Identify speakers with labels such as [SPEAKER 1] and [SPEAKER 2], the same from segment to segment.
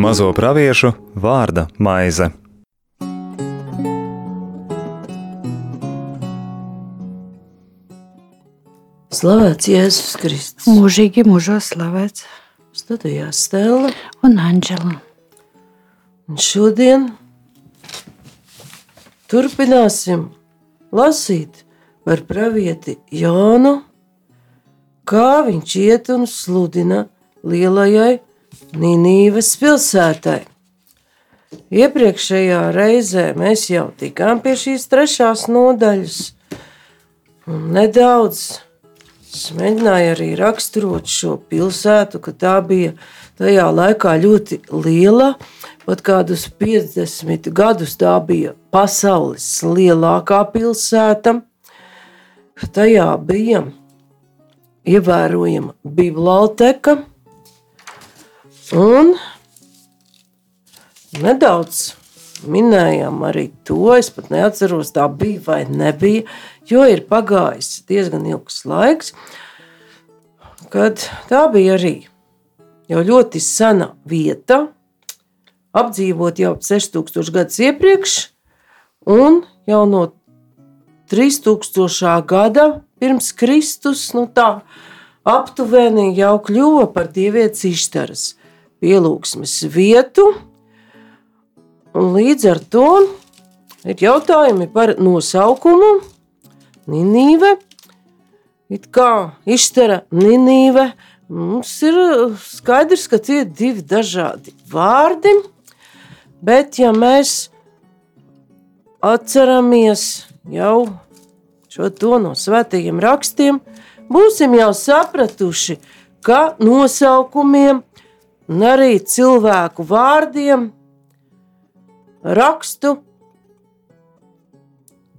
[SPEAKER 1] Mazo praviešu vārda maize.
[SPEAKER 2] Slavēts Jēzus Kristus.
[SPEAKER 3] Mūžīgi mūžos slavēts
[SPEAKER 2] Studijā Stela.
[SPEAKER 3] un Anģela.
[SPEAKER 2] Un šodien turpināsim lasīt par pravieti Jānu, kā viņš iet un sludina lielajai Ninīvas pilsētai. Iepriekšējā reizē mēs jau tikām pie šīs trešās nodaļas. Un nedaudz mēģināju arī raksturot šo pilsētu, ka tā bija tajā laikā ļoti liela. Pat kādus 50 gadus tā bija pasaules lielākā pilsēta. Tajā bija ievērojama biblioteka un nedaudz minējām arī to. Es pat neatceros, tā bija vai nebija, jo ir pagājis diezgan ilgs laiks, kad tā bija arī jau ļoti sena vieta, apdzīvot jau 6000 gadus iepriekš, un jau no 3000. gada pirms Kristus, nu tā aptuveni jau kļuva par dievietes iztaras pielūgsmes vietu, un līdz ar to ir jautājumi par nosaukumu Ninīve, it kā iztara Ninīve, mums ir skaidrs, ka tie ir divi dažādi vārdi, bet ja mēs atceramies jau šo to no svētajiem rakstiem, būsim jau sapratuši, ka nosaukumiem un arī cilvēku vārdiem rakstu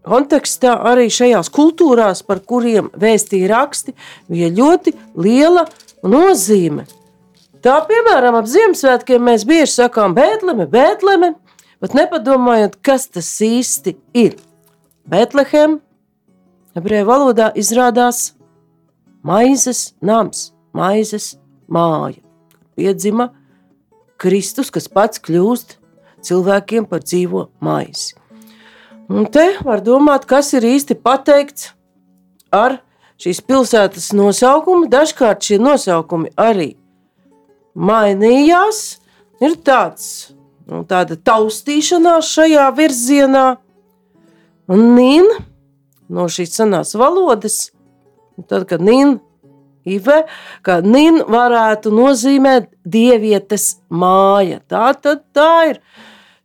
[SPEAKER 2] kontekstā arī šajās kultūrās, par kuriem vēstīja raksti, bija ļoti liela nozīme. Tā, piemēram, ap Ziemassvētkiem mēs bieži sakām, Bēntleme, Bēntleme, bet nepadomājot, kas tas īsti ir. Bēntlehem, ebreju valodā izrādās maizes nams, maizes māja. Piedzima Kristus, kas pats kļūst cilvēkiem par dzīvo maizi. Un te var domāt, kas ir īsti pateikts ar šīs pilsētas nosaukumu. Dažkārt šie nosaukumi arī mainījās. Ir tāds, nu, tāda taustīšanās šajā virzienā, un nīna no šīs senās valodas, tad, kad nīna Ive, ka nin varētu nozīmēt dievietes māja. Tā tad tā ir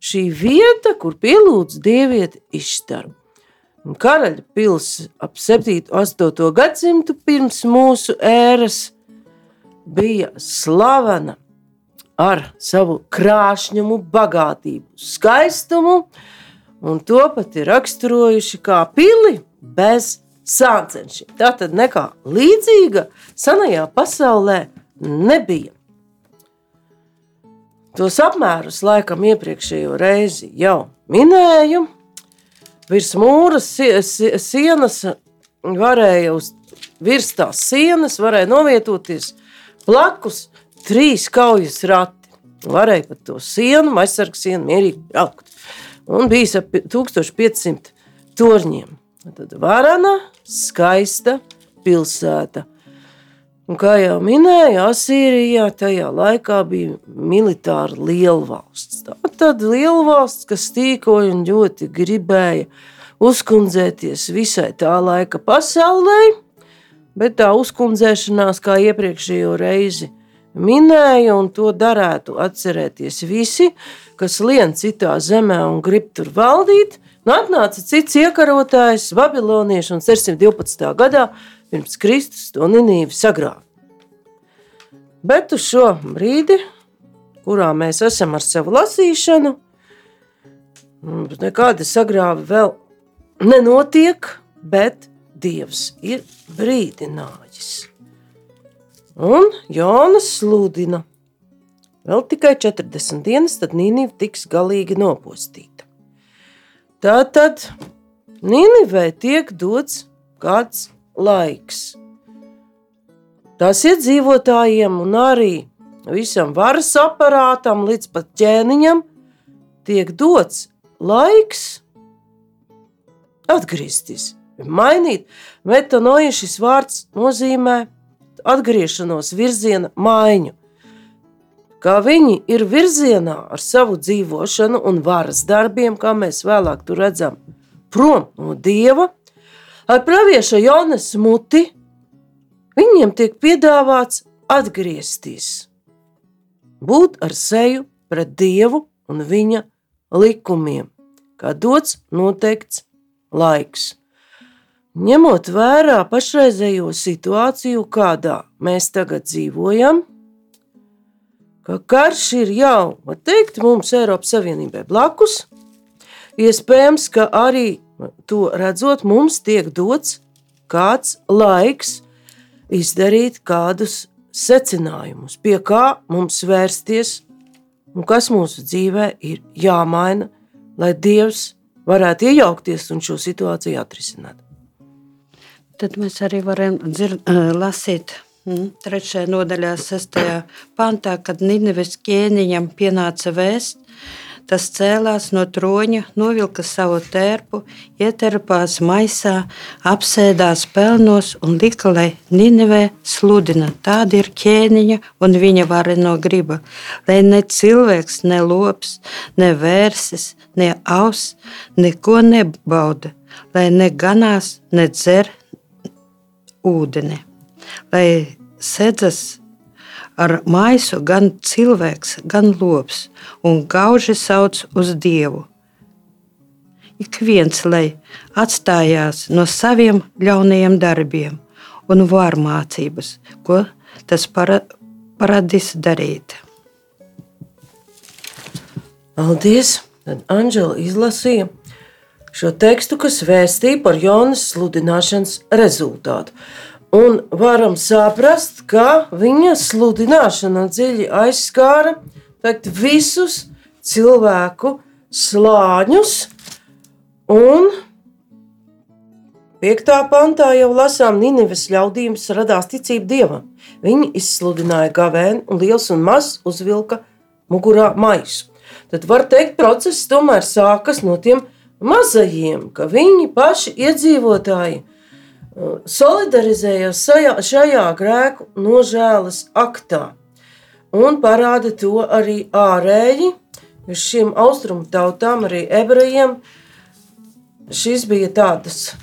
[SPEAKER 2] šī vieta, kur pielūdz dievieti izštaru. Un Karaļa pils ap 7. un 8. gadsimtu pirms mūsu ēras bija slavena ar savu krāšņumu, bagātību, skaistumu, un to pat ir raksturojuši kā pili bez sāncenšiem. Tā tad nekā līdzīga senajā pasaulē nebija. Tos apmērus laikam iepriekšējo reizi jau minēju. Virs mūra sienas varēja uz virs tās sienas varēja novietoties blakus trīs kaujas rati. Varēja pat to sienu, aizsargu sienu mierīgi braukt. Un bija ap 1500 torņiem. Tad varana, skaista pilsēta. Un, kā jau minēju, Asīrijā tajā laikā bija militāra lielvalsts. Tā tad lielvalsts, kas tīkoja un ļoti gribēja uzkundzēties visai tā laika pasaulē, bet tā uzkundzēšanās, kā iepriekšējo reizi minēja, un to darētu atcerēties visi, kas lien citā zemē un grib tur valdīt, nu atnāca cits iekarotājs, babilonieši, un 612. gadā pirms Kristus to Ninīvi sagrāva. Bet uz šo brīdi, kurā mēs esam ar savu lasīšanu, nekāda sagrāva vēl nenotiek, bet Dievs ir brīdinājis. Un Jonas sludina, vēl tikai 40 dienas, tad Nīniva tiks galīgi nopostīta. Tā tad Nīnivē tiek dots kāds laiks. Tas iedzīvotājiem un arī visam varas aparātam, līdz pat ķēniņam, tiek dots laiks atgriezties, mainīt. Metanoja šis vārds nozīmē atgriešanos, virziena maiņu. Kā viņi ir virzienā ar savu dzīvošanu un varas darbiem, kā mēs vēlāk tur redzam, prom no dieva, ar pravieša Jonas muti viņiem tiek piedāvāts atgriezties, būt ar seju pret dievu un viņa likumiem, kā dots noteikts laiks. Ņemot vērā pašreizējo situāciju, kādā mēs tagad dzīvojam, ka karš ir jau, var teikt, mums Eiropas Savienībai blakus, iespējams, ka arī to redzot, mums tiek dots kāds laiks izdarīt kādus secinājumus, pie kā mums vērsties un kas mūsu dzīvē ir jāmaina, lai Dievs varētu iejaukties un šo situāciju atrisināt.
[SPEAKER 3] Tad mēs arī varam dzird, lasīt mm, trešajā nodaļā, sestajā pantā, kad Nineves ķēniņam pienāca vēsts, Tas cēlās no troņa, novilka savu tērpu, ieterpās maisā, apsēdās pelnos un lika, lai Ninevē sludina. Tāda ir ķēniņa un viņa vareno griba. Lai ne cilvēks, ne lops, ne vērsis, ne aus, neko nebauda, lai ne ganās, ne dzer ūdeni. Lai sedzas ar maisu gan cilvēks, gan lops, un gauži sauc uz Dievu. Ik viens, lai atstājās no saviem ļaunajiem darbiem un vārmācības, ko tas para, paradis darīt.
[SPEAKER 2] Paldies! Tad Anģela izlasīja šo tekstu, kas vēstīja par Jonas sludināšanas rezultātu. Un varam saprast, ka viņa sludināšana dziļi aizskāra teikt, visus cilvēku slāņus. Un 5. pantā jau lasām, Nīneves ļaudīm radās ticība dievam. Viņi izsludināja gavēnu, un liels un mazs uzvilka mugurā maisu. Tad var teikt, process tomēr sākas no tiem mazajiem, ka viņi paši iedzīvotāji solidarizējās šajā, grēku nožēlas aktā un parāda to arī ārēji. Šīm austrumu tautām, arī ebrejiem, šis bija tāds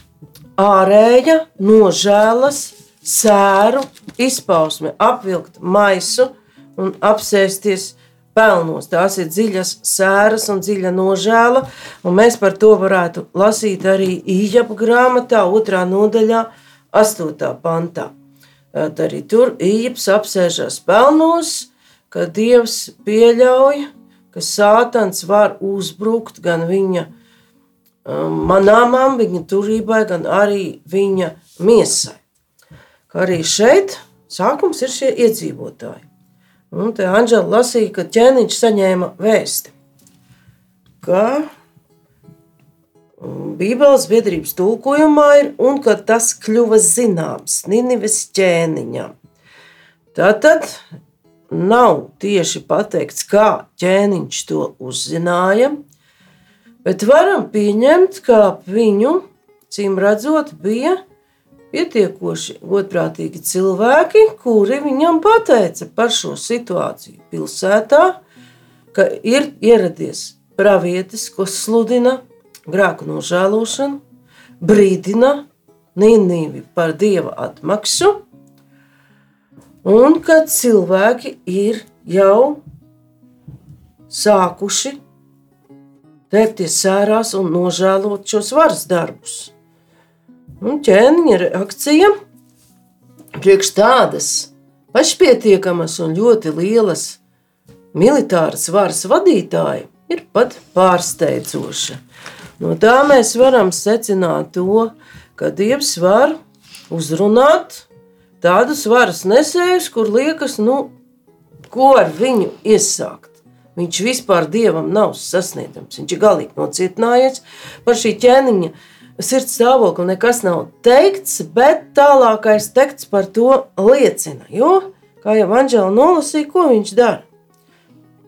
[SPEAKER 2] ārēja nožēlas, sēru izpausme, apvilkt maisu un apsēsties pelnos. Tās ir dziļas sēras un dziļa nožēla, un mēs par to varētu lasīt arī Ījaba grāmatā, otrā nodaļā, astotā pantā. Tad arī tur Ījabs apsēžas pelnos, ka Dievs pieļauj, ka Sātans var uzbrukt gan viņa manāmām, viņa turībai, gan arī viņa miesai. Kā arī šeit sākums ir šie iedzīvotāji. Un te Anģela lasīja, ka ķēniņš saņēma vēsti, ka mm, Bībeles biedrības tulkojumā ir un ka tas kļuva zināms Ninives ķēniņam. Tātad nav tieši pateikts, kā ķēniņš to uzzināja, bet varam pieņemt, ka viņu, cīm redzot, bija pietiekoši godprātīgi cilvēki, kuri viņam pateica par šo situāciju pilsētā, ka ir ieradies pravietis, kas sludina grēku nožēlošanu, brīdina Nīnīvi par dieva atmaksu, un ka cilvēki ir jau sākuši tērpties sērās un nožēlot šos varas darbus. Un ķēniņa reakcija priekš tādas pašpietiekamas un ļoti lielas militāras varas vadītāja ir pat pārsteidzoša. No tā mēs varam secināt to, ka Dievs var uzrunāt tādus varas nesējus, kur liekas, nu, ko ar viņu iesākt. Viņš vispār dievam nav sasniedzams. Viņš ir galīgi nocietinājies par šī ķēniņa sirds stāvokli nekas nav teikts, bet tālākais teksts par to liecina. Jo, kā jau Anģela nolasīja, ko viņš dara?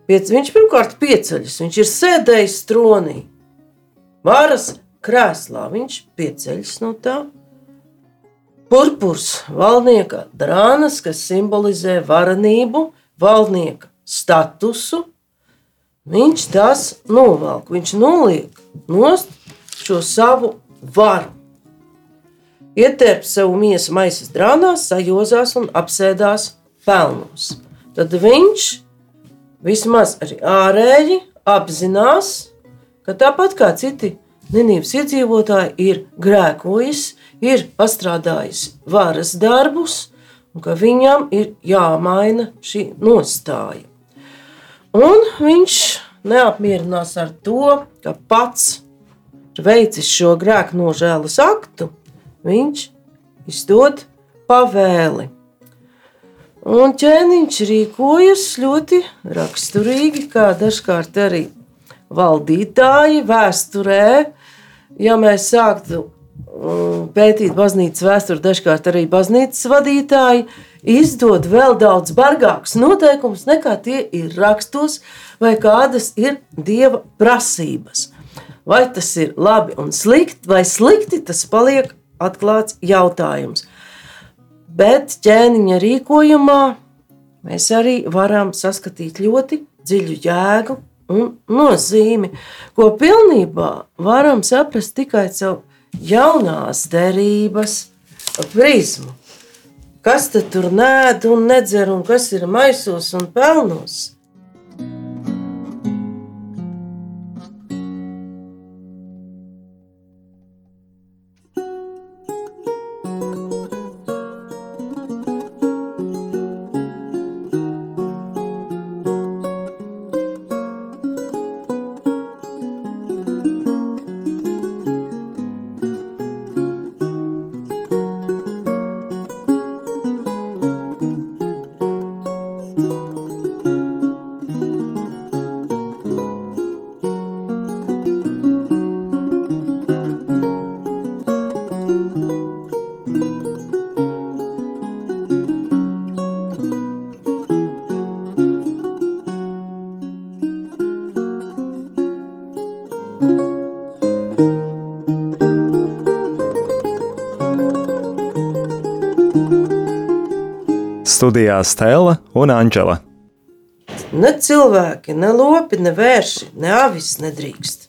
[SPEAKER 2] Piec, viņš pirmkārt pieceļas, viņš ir sēdējis tronī, varas krēslā, viņš pieceļas no tā. Purpurs, valdnieka drānas, kas simbolizē varenību, valdnieka statusu, viņš tās novelk, viņš noliek nost šo savu varu. Ietērp savu miesu maisas drānās, sajozās un apsēdās pelnos. Tad viņš vismaz arī ārēji apzinās, ka tāpat kā citi Ninības iedzīvotāji ir grēkojis, ir pastrādājis varas darbus, un ka viņam ir jāmaina šī nostāja. Un viņš neapmierinās ar to, ka pats veicis šo grēku nožēlas aktu, viņš izdod pavēli. Un ķēniņš rīkojas ļoti raksturīgi, kā dažkārt arī valdītāji vēsturē. Ja mēs sāktu mm, pētīt baznīcas vēsturi, dažkārt arī baznīcas vadītāji izdod vēl daudz bargākus noteikumus nekā tie ir rakstos, vai kādas ir dieva prasības. Vai tas ir labi un slikti, vai slikti, tas paliek atklāts jautājums. Bet ķēniņa rīkojumā mēs arī varam saskatīt ļoti dziļu jēgu un nozīmi, ko pilnībā varam saprast tikai caur jaunās derības prizmu. Kas tur nēd un nedzer, un kas ir maisos un pelnos?
[SPEAKER 1] Studijā Stela un Anģela.
[SPEAKER 2] Ne cilvēki, ne lopi, ne vērši, ne avis nedrīkst.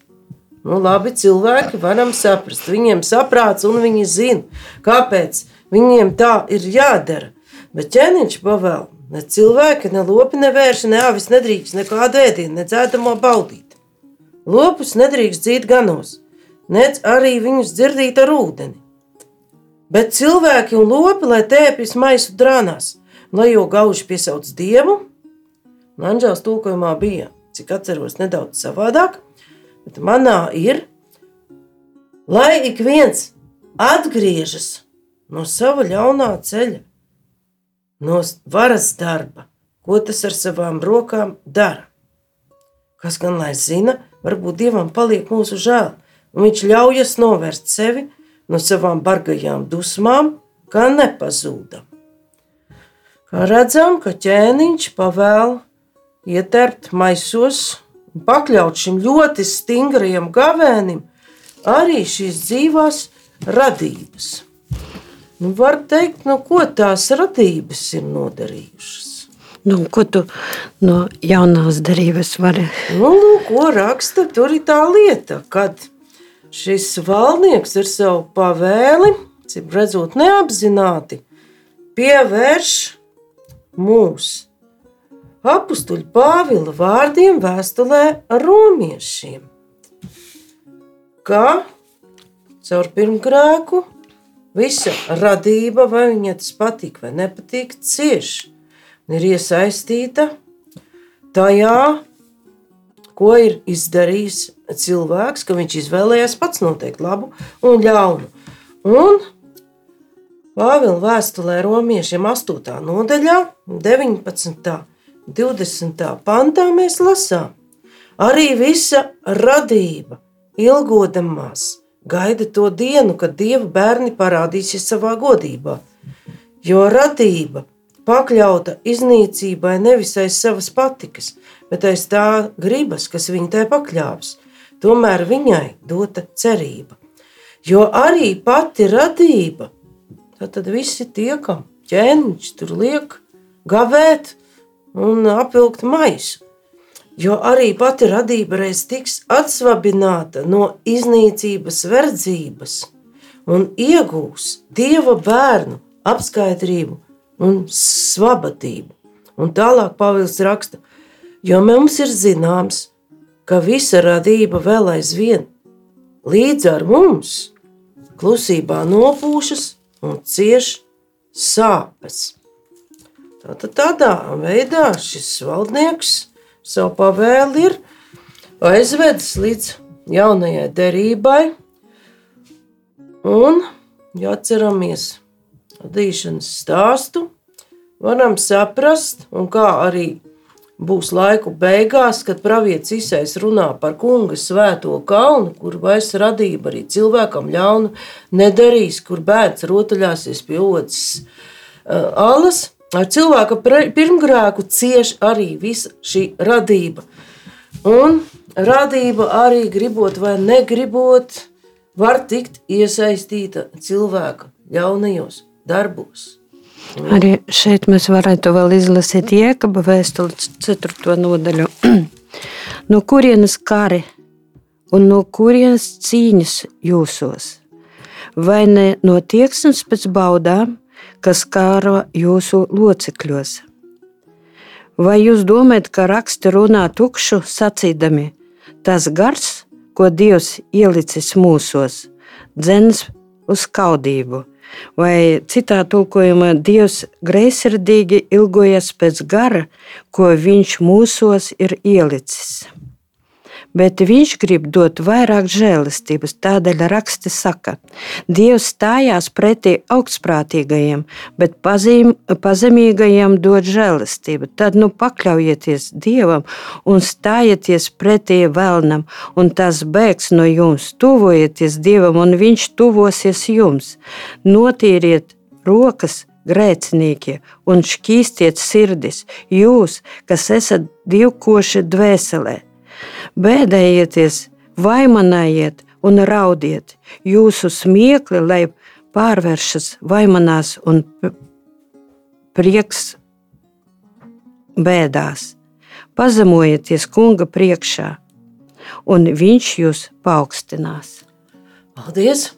[SPEAKER 2] Nu, labi, cilvēki varam saprast, viņiem saprāts un viņi zina, kāpēc viņiem tā ir jādara. Bet ķēniņš pavēl, ne cilvēki, ne lopi, ne vērši, ne avis nedrīkst nekādu ēdienu, ne dzēdamo baudīt. Lopus nedrīkst dzīt ganos, nec arī viņus dzirdīt ar ūdeni. Bet cilvēki un lopi, lai tēpjas maisu drānās, lai jau gauži piesauc dievu, un Anģēlas tulkojumā bija, cik atceros, nedaudz savādāk, bet manā ir, lai ik viens atgriežas no sava ļaunā ceļa, no varas darba, ko tas ar savām rokām dara. Kas gan lai zina, varbūt dievam paliek mūsu žēl, un viņš ļaujas novērst sevi no savām bargajām dusmām, kā nepazūdam. Redzam, ka ķēniņš pavēl ietērpt maisos un pakļaut šim ļoti stingrajam gavēnim arī šīs dzīvās radības. Nu, var teikt, nu, ko tās radības ir nodarījušas.
[SPEAKER 3] Nu, ko tu no jaunās derības vari?
[SPEAKER 2] Nu, lūk, ko raksta, tur ir tā lieta, kad šis valdnieks ar savu pavēli, cik redzot neapzināti, pievērš mūs. Apustuļu Pāvila vārdiem vēstulē romiešiem, ka caur pirmgrēku visa radība, vai viņai tas patīk vai nepatīk, cieši ir iesaistīta tajā, ko ir izdarījis cilvēks, ka viņš izvēlējās pats noteikt labu un ļaunu. Un Pāvila vēstulē romiešiem 8. nodaļā, 19. 20. pantā mēs lasām, arī visa radība ilgodamās gaida to dienu, kad dieva bērni parādīsies savā godībā. Jo radība pakļauta iznīcībai nevis aiz savas patikas, bet aiz tā gribas, kas viņu tai pakļāvis. Tomēr viņai dota cerība. Jo arī pati radība, tad visi tiekam, ķēniņš tur liek gavēt un apvilkt maisu. Jo arī pati radība reiz tiks atsvabināta no iznīcības verdzības un iegūs dieva bērnu apskaitrību un svabatību. Un tālāk Pāvils raksta, jo mums ir zināms, ka visa radība vēl aizvien līdz ar mums klusībā nopūšas un cieš sāpes. Tātad tādā veidā šis valdnieks savu pavēli ir aizvedis līdz jaunajai derībai. Un, ja atceramies radīšanas stāstu, varam saprast, un kā arī būs laiku beigās, kad pravietis Isais runā par kunga svēto kalnu, kur vairs radība arī cilvēkam ļaunu nedarīs, kur bērns rotaļāsies pie otras uh, alas. Ar cilvēka pirmgrēku cieš arī visa šī radība. Un radība arī gribot vai negribot, var tikt iesaistīta cilvēka ļaunajos darbos.
[SPEAKER 3] Arī šeit mēs varētu vēl izlasīt Jēkaba vēstules 4. nodaļu. no kurienes kari un no kurienes cīņas jūsos? Vai ne no tieksmes pēc baudām, kas kāro jūsu locekļos? Vai jūs domājat, ka raksti runā tukšu, sacīdami, tas gars, ko Dievs ielicis mūsos, dzens uz kaudību? Vai citā tulkojumā Dievs greizsirdīgi ilgojas pēc gara, ko viņš mūsos ir ielicis bet viņš grib dot vairāk žēlastības. Tādēļ raksti saka, Dievs stājās pretī augstprātīgajiem, bet pazim, pazemīgajiem dod žēlastību. Tad nu pakļaujieties Dievam un stājieties pretī vēlnam, un tas bēgs no jums. Tuvojieties Dievam, un Viņš tuvosies jums. Notīriet rokas grēcinieki un šķīstiet sirdis, jūs, kas esat divkoši dvēselē bēdējieties, vaimanājiet un raudiet. Jūsu smiekli, lai pārvēršas vaimanās un prieks bēdās. Pazemojieties kunga priekšā, un viņš jūs paaugstinās.
[SPEAKER 2] Paldies!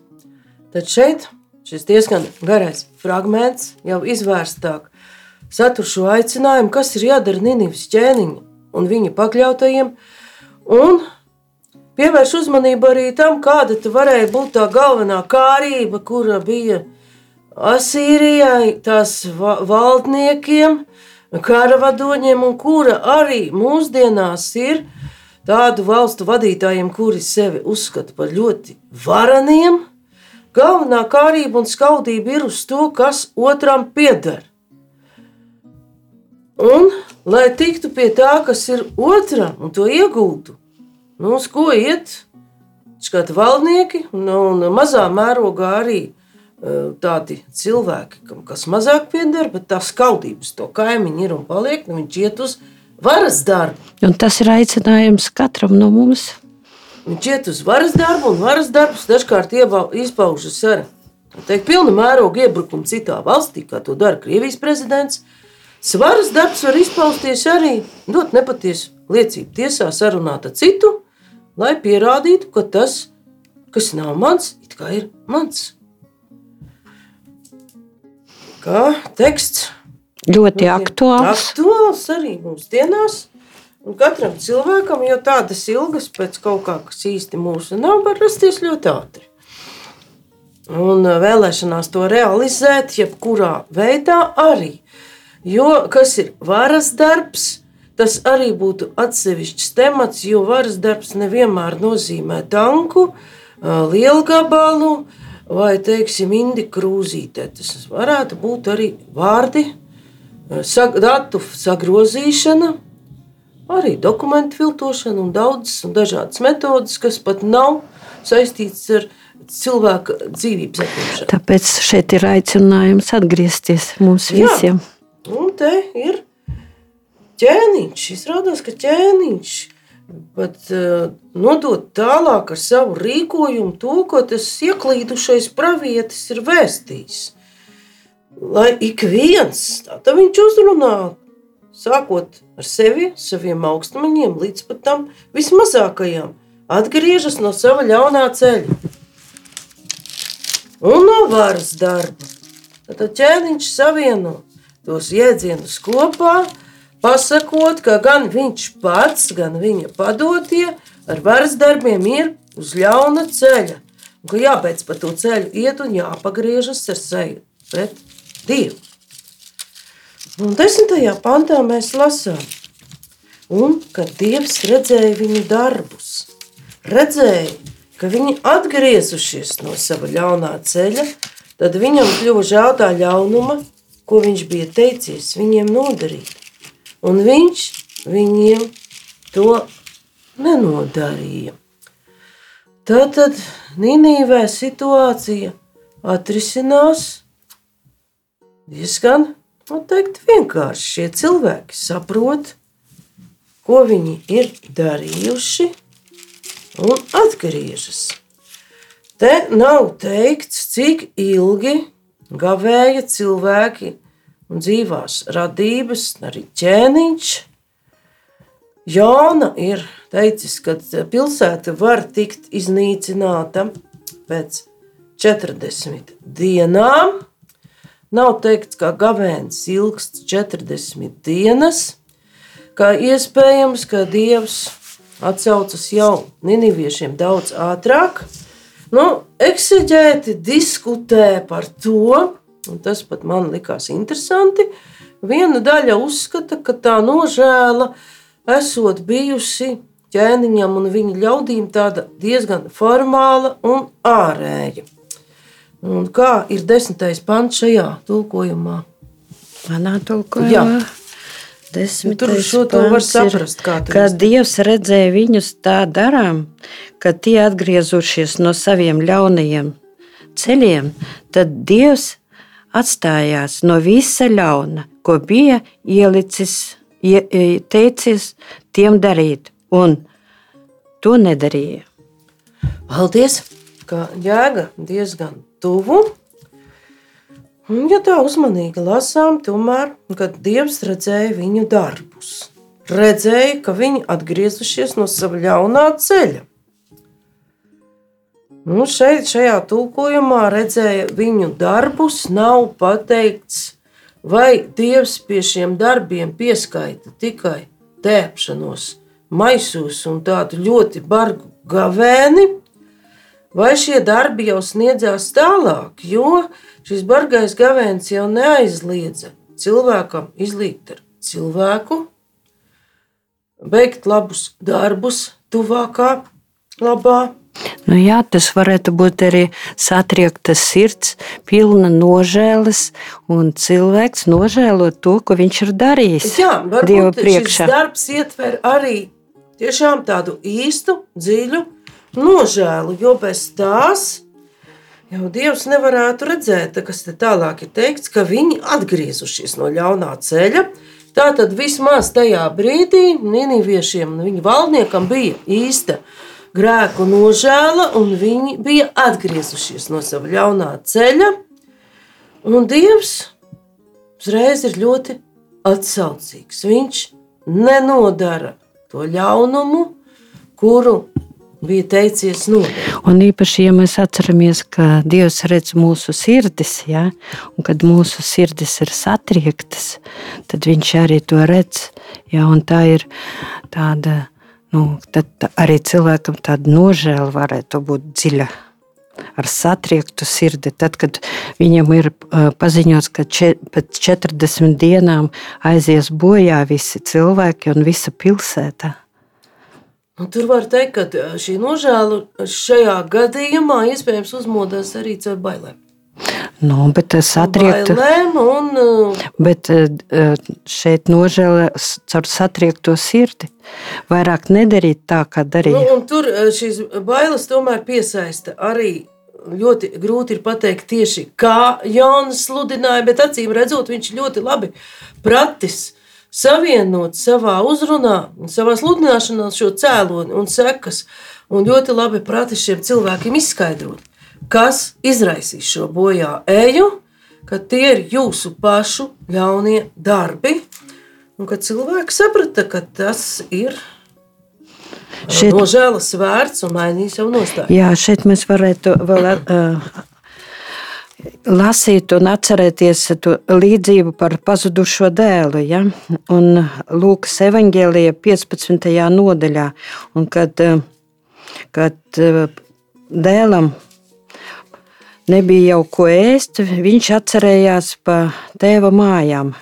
[SPEAKER 2] Tad šeit šis diezgan garais fragments jau izvērstāk satur šo aicinājumu, kas ir jādara Nīnivas ķēniņa un viņa pakļautajiem, Un pievērš uzmanību arī tam, kāda varēja būt tā galvenā kārība, kura bija Asīrijai, tās valdniekiem, karavadoņiem, un kura arī mūsdienās ir tādu valstu vadītājiem, kuri sevi uzskata par ļoti vareniem. Galvenā kārība un skaudība ir uz to, kas otram pieder. Un, lai tiktu pie tā, kas ir otram un to iegūtu, nu, uz ko iet kādi valdnieki un, un mazā mērogā arī uh, tādi cilvēki, kam kas mazāk pieder, bet tā skaudības to kaimiņi ir un paliek, nu, viņš iet uz varas darbu.
[SPEAKER 3] Un tas ir aicinājums katram no mums.
[SPEAKER 2] Viņš iet uz varas darbu, un varas darbs dažkārt izpaužas ar teikt, pilnu mērogu iebrukumu citā valstī, kā to dara Krievijas prezidents. Uh, Svaras darbs var izpausties arī dot nepatiesu liecību tiesā, sarunāt ar citu, lai pierādītu, ka tas, kas nav mans, it kā ir mans. Kā teksts
[SPEAKER 3] ļoti aktuāls.
[SPEAKER 2] Aktuāls arī mūsdienās. Un katram cilvēkam, jo tādas ilgas pēc kaut kā, kas īsti mūsu nav, var rasties ļoti ātri. Un vēlēšanās to realizēt, jebkurā veidā arī Jo kas ir varas darbs, tas arī būtu atsevišķs temats, jo varas darbs nevienmēr nozīmē tanku, lielu gabalu vai, teiksim, indi krūzītē. Tas varētu būt arī vārdi, datu sagrozīšana, arī dokumentu filtrošana un daudzas un dažādas metodas, kas pat nav saistītas ar cilvēka dzīvības atņemšana.
[SPEAKER 3] Tāpēc šeit ir aicinājums atgriezties mums
[SPEAKER 2] Jā.
[SPEAKER 3] visiem.
[SPEAKER 2] Un te ir ķēniņš. Izrādās, ka ķēniņš pat uh, nodot tālāk ar savu rīkojumu to, ko tas ieklīdušais pravietis ir vēstījis. Lai ik viens, tā viņš uzrunā, sākot ar sevi, saviem augstmaņiem, līdz pat tam vismazākajam, atgriežas no sava ļaunā ceļa un no varas darba. Tad ķēniņš savieno tos jēdzienus kopā, pasakot, ka gan viņš pats, gan viņa padotie ar varas darbiem ir uz ļauna ceļa. Un ka jābeidz pa to ceļu iet un jāpagriežas ar seju pret Dievu. Un desmitajā pantā mēs lasām, un kad Dievs redzēja viņu darbus, redzēja, ka viņi atgriezušies no sava ļaunā ceļa, tad viņam kļuva žēl tā ļaunuma, ko viņš bija teicis viņiem nodarīt. Un viņš viņiem to nenodarīja. Tātad Nīnīvē situācija atrisinās diezgan teikt, vienkārši. Šie cilvēki saprot, ko viņi ir darījuši un atgriežas. Te nav teikts, cik ilgi gavēja cilvēki un dzīvās radības, arī ķēniņš. Jāna ir teicis, ka pilsēta var tikt iznīcināta pēc 40 dienām. Nav teikts, ka gavēns ilgst 40 dienas, kā iespējams, ka Dievs atsaucas jau niniviešiem daudz ātrāk. Nu, Ekseģēti diskutē par to, un tas pat man likās interesanti. Viena daļa uzskata, ka tā nožēla esot bijusi ķēniņam un viņa ļaudīm tāda diezgan formāla un ārēja. Un kā ir desmitais pants šajā tulkojumā?
[SPEAKER 3] Manā tulkojumā.
[SPEAKER 2] Tur šo to var saprast, kā tur
[SPEAKER 3] Kad Dievs redzēja viņus tā darām, ka tie atgriezušies no saviem ļaunajiem ceļiem, tad Dievs atstājās no visa ļauna, ko bija ielicis, ie, teicis tiem darīt, un to nedarīja.
[SPEAKER 2] Paldies, ka jēga diezgan tuvu. Un, ja tā uzmanīgi lasām, tomēr, kad Dievs redzēja viņu darbus, redzēja, ka viņi atgriezušies no sava ļaunā ceļa. Nu, šeit, šajā tulkojumā redzēja viņu darbus, nav pateikts, vai Dievs pie šiem darbiem pieskaita tikai tēpšanos, maisos un tādu ļoti bargu gavēni, vai šie darbi jau sniedzās tālāk, jo šis bargais gavēns jau neaizliedza cilvēkam izlīgt ar cilvēku, veikt labus darbus tuvākā labā.
[SPEAKER 3] Nu jā, tas varētu būt arī satriektas sirds, pilna nožēlas, un cilvēks nožēlo to, ko viņš ir darījis
[SPEAKER 2] Jā, varbūt šis darbs ietver arī tiešām tādu īstu, dziļu nožēlu, jo bez tās jau Dievs nevarētu redzēt, kas te tālāk ir teikts, ka viņi atgriezušies no ļaunā ceļa. Tātad vismaz tajā brīdī Nīniviešiem un viņa valdniekam bija īsta grēku nožēla, un viņi bija atgriezušies no sava ļaunā ceļa. Un Dievs uzreiz ir ļoti atsaucīgs. Viņš nenodara to ļaunumu, kuru bija teicies nodarīt.
[SPEAKER 3] Un īpaši, ja mēs atceramies, ka Dievs redz mūsu sirdis, ja, un kad mūsu sirdis ir satriektas, tad Viņš arī to redz. Ja, un tā ir tāda, nu, tad arī cilvēkam tāda nožēla varētu būt dziļa. Ar satriektu sirdi. Tad, kad viņam ir paziņots, ka če, pēc 40 dienām aizies bojā visi cilvēki un visa pilsēta.
[SPEAKER 2] Un tur var teikt, ka uh, šī nožēla šajā gadījumā iespējams uzmodās arī caur bailēm.
[SPEAKER 3] Nu, bet tas satriektu.
[SPEAKER 2] Bailēm un uh,
[SPEAKER 3] Bet eh, šeit nožēla caur satriekto sirdi. Vairāk nedarīt tā, kā
[SPEAKER 2] Nu,
[SPEAKER 3] darīja.
[SPEAKER 2] un tur eh, šīs bailes tomēr piesaista arī ļoti grūti ir pateikt tieši, kā Jānis sludināja, bet acīm redzot, viņš ļoti labi pratis savienot savā uzrunā, savā sludināšanā šo cēloni un sekas, un ļoti labi pratis šiem cilvēkiem izskaidrot, kas izraisīs šo bojā eju, ka tie ir jūsu pašu ļaunie darbi, un ka cilvēki saprata, ka tas ir šeit... nožēlas vērts un mainīja savu nostāju.
[SPEAKER 3] Jā, šeit mēs varētu vēl uh, lasīt un atcerēties līdzību par pazudušo dēlu. Ja? Un Lūkas evanģēlija 15. nodaļā, un kad, kad dēlam nebija jau ko ēst, viņš atcerējās par tēva mājām.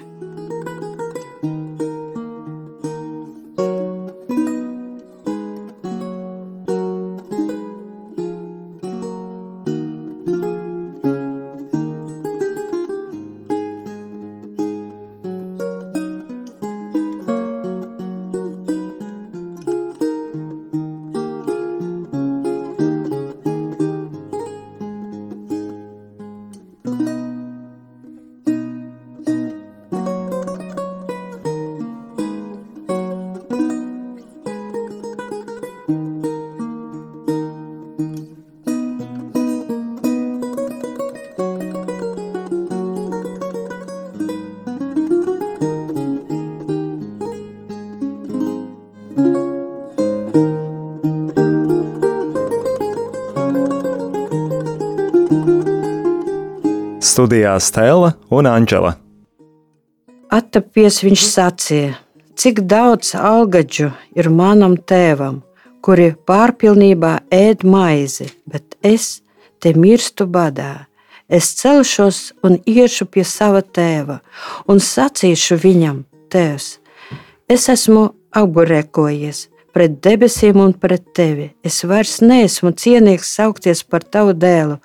[SPEAKER 1] Studijā Stela un Anģela.
[SPEAKER 3] Attapies viņš sacīja, cik daudz algaģu ir manam tēvam, kuri pārpilnībā ēd maizi, bet es te mirstu badā. Es celšos un iešu pie sava tēva un sacīšu viņam, Tēvs, es esmu apburekojies pret debesīm un pret tevi. Es vairs neesmu cienīgs saukties par tavu dēlu.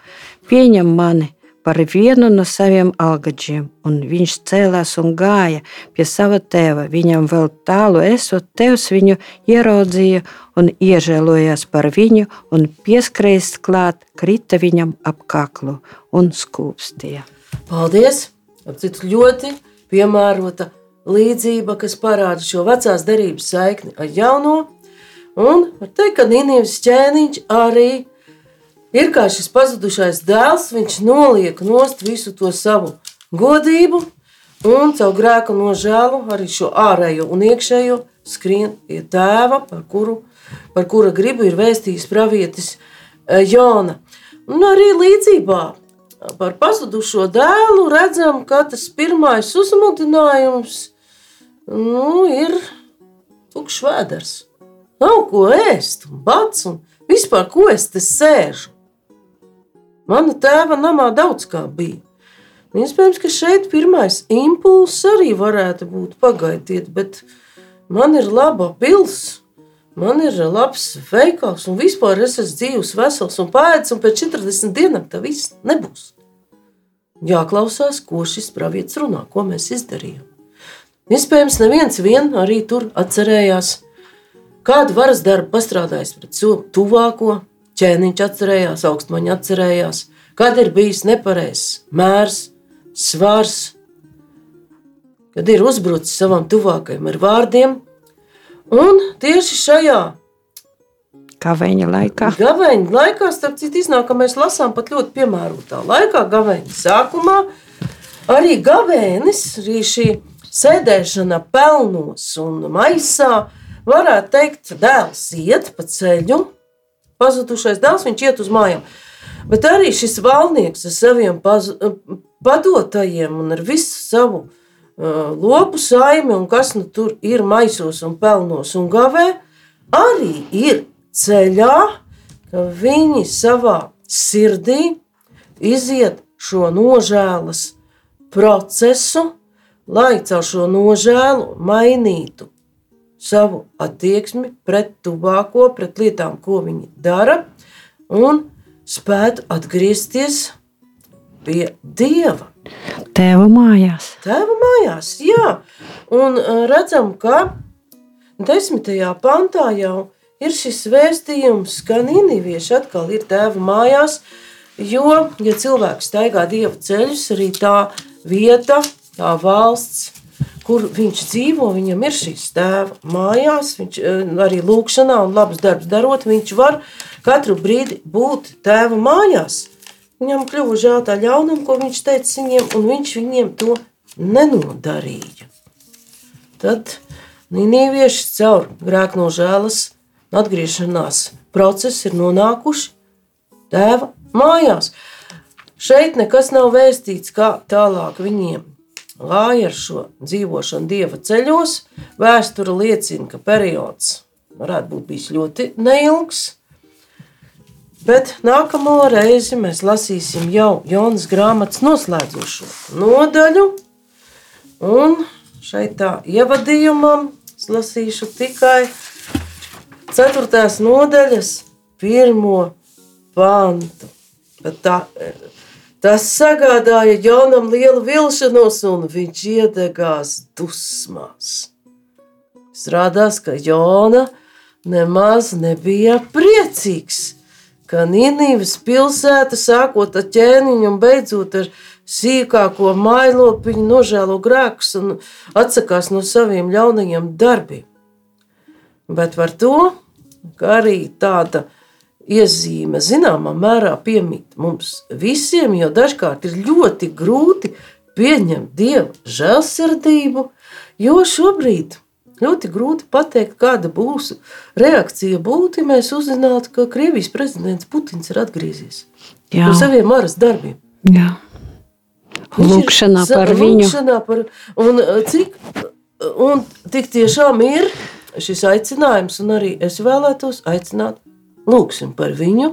[SPEAKER 3] Pieņem mani! Par vienu no saviem algadžiem, un viņš cēlās un gāja pie sava tēva. Viņam vēl tālu esot, tevs viņu ieraudzīja un iežēlojās par viņu, un pieskrējis klāt, krita viņam ap kaklu un skūpstīja.
[SPEAKER 2] Paldies! Apcīt ļoti piemērota līdzība, kas parāda šo vecās derības saikni ar jauno, un var teikt, ka Nīnības ķēniņš arī Ir kā šis pazudušais dēls, viņš noliek nost visu to savu godību un caur grēku nožēlu arī šo ārējo un iekšējo skrien pie tēva, par kuru, par kura gribu ir vēstījis pravietis e, Jona. Un arī līdzībā par pazudušo dēlu redzam, ka tas pirmais uzmundinājums nu, ir tukšs vēders. Nav ko ēst, un bats, un vispār ko es te sēžu. Mana tēva namā daudz kā bija. Iespējams, ka šeit pirmais impulss arī varētu būt pagaidiet, bet man ir laba pilsēta. Man ir labs veikals, un vispār es esmu dzīves, vesels un pēdas, un pēc 40 dienām tā viss nebūs. Jāklausās, ko šis pravietis runā, ko mēs izdarījām. Iespējams, neviens vien arī tur atcerējās, kādu varas darbu pastrādājis pret tuvāko, ķēniņš atcerējās, augstmaņa atcerējās, kad ir bijis nepareizs mērs, svars, kad ir uzbrucis savam tuvākajam ar vārdiem. Un tieši šajā
[SPEAKER 3] Gaveņa laikā.
[SPEAKER 2] Gaveņa laikā, starp citu, iznāk, ka mēs lasām pat ļoti piemērotā laikā, gaveņa sākumā. Arī gavēnis, arī šī sēdēšana pelnos un maisā, varētu teikt, dēls iet pa ceļu, pazudušais dēls, viņš iet uz mājām. Bet arī šis valnieks ar saviem pazu, padotajiem un ar visu savu uh, lopu saimi, un kas nu tur ir maisos un pelnos un gavē, arī ir ceļā, ka viņi savā sirdī iziet šo nožēlas procesu, lai caur šo nožēlu mainītu savu attieksmi pret tuvāko, pret lietām, ko viņi dara, un spētu atgriezties pie Dieva.
[SPEAKER 3] Tēva mājās.
[SPEAKER 2] Tēva mājās, jā. Un redzam, ka desmitajā pantā jau ir šis vēstījums, ka Nīnivieši atkal ir tēva mājās, Jo, ja cilvēks staigā dieva ceļus, arī tā vieta, tā valsts, kur viņš dzīvo, viņam ir šīs tēva mājās, viņš eh, arī lūkšanā un labus darbus darot, viņš var katru brīdi būt tēva mājās. Viņam kļuva žēl tā ļaunuma, ko viņš teica viņiem, un viņš viņiem to nenodarīja. Tad Nīnīvieši caur grēku nožēlas atgriešanās procesu ir nonākuši tēva mājās. Šeit nekas nav vēstīts, kā tālāk viņiem gāja ar šo dzīvošanu dieva ceļos. Vēsture liecina, ka periods varētu būt bijis ļoti neilgs. Bet nākamo reizi mēs lasīsim jau Jonas grāmatas noslēdzošo nodaļu. Un šeit tā ievadījumam es lasīšu tikai 4. nodaļas pirmo pantu. Bet tā, tas sagādāja Jonam lielu vilšanos, un viņš iedegās dusmās. Izrādās, ka Jona nemaz nebija priecīgs, ka Nīnības pilsēta sākot ar ķēniņu un beidzot ar sīkāko mailopiņu nožēlo grēkus un atsakās no saviem ļaunajiem darbiem. Bet par to, ka arī tāda iezīme zināmā mērā piemīt mums visiem, jo dažkārt ir ļoti grūti pieņemt dievu žēlsirdību, jo šobrīd ļoti grūti pateikt, kāda būs reakcija būtu, ja mēs uzzinātu, ka Krievijas prezidents Putins ir atgriezies Jā. no saviem maras darbiem.
[SPEAKER 3] Jā. Lūkšanā par viņu.
[SPEAKER 2] Lūkšanā par, un, cik, un tik tiešām ir šis aicinājums, un arī es vēlētos aicināt Lūksim par viņu,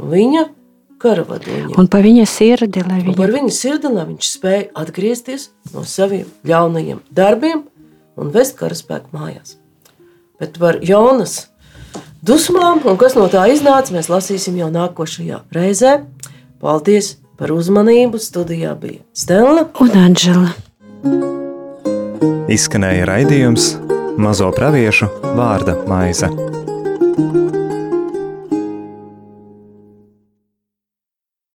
[SPEAKER 2] viņa karavadoņiem.
[SPEAKER 3] Un par viņa sirdi, lai viņa...
[SPEAKER 2] Un par viņa sirdi, lai viņš spēja atgriezties no saviem ļaunajiem darbiem un vest karaspēku mājās. Bet par Jonas dusmām un kas no tā iznāca, mēs lasīsim jau nākošajā reizē. Paldies par uzmanību! Studijā bija Stela
[SPEAKER 3] un Anģela.
[SPEAKER 1] Izskanēja raidījums Mazo praviešu vārda maize. thank you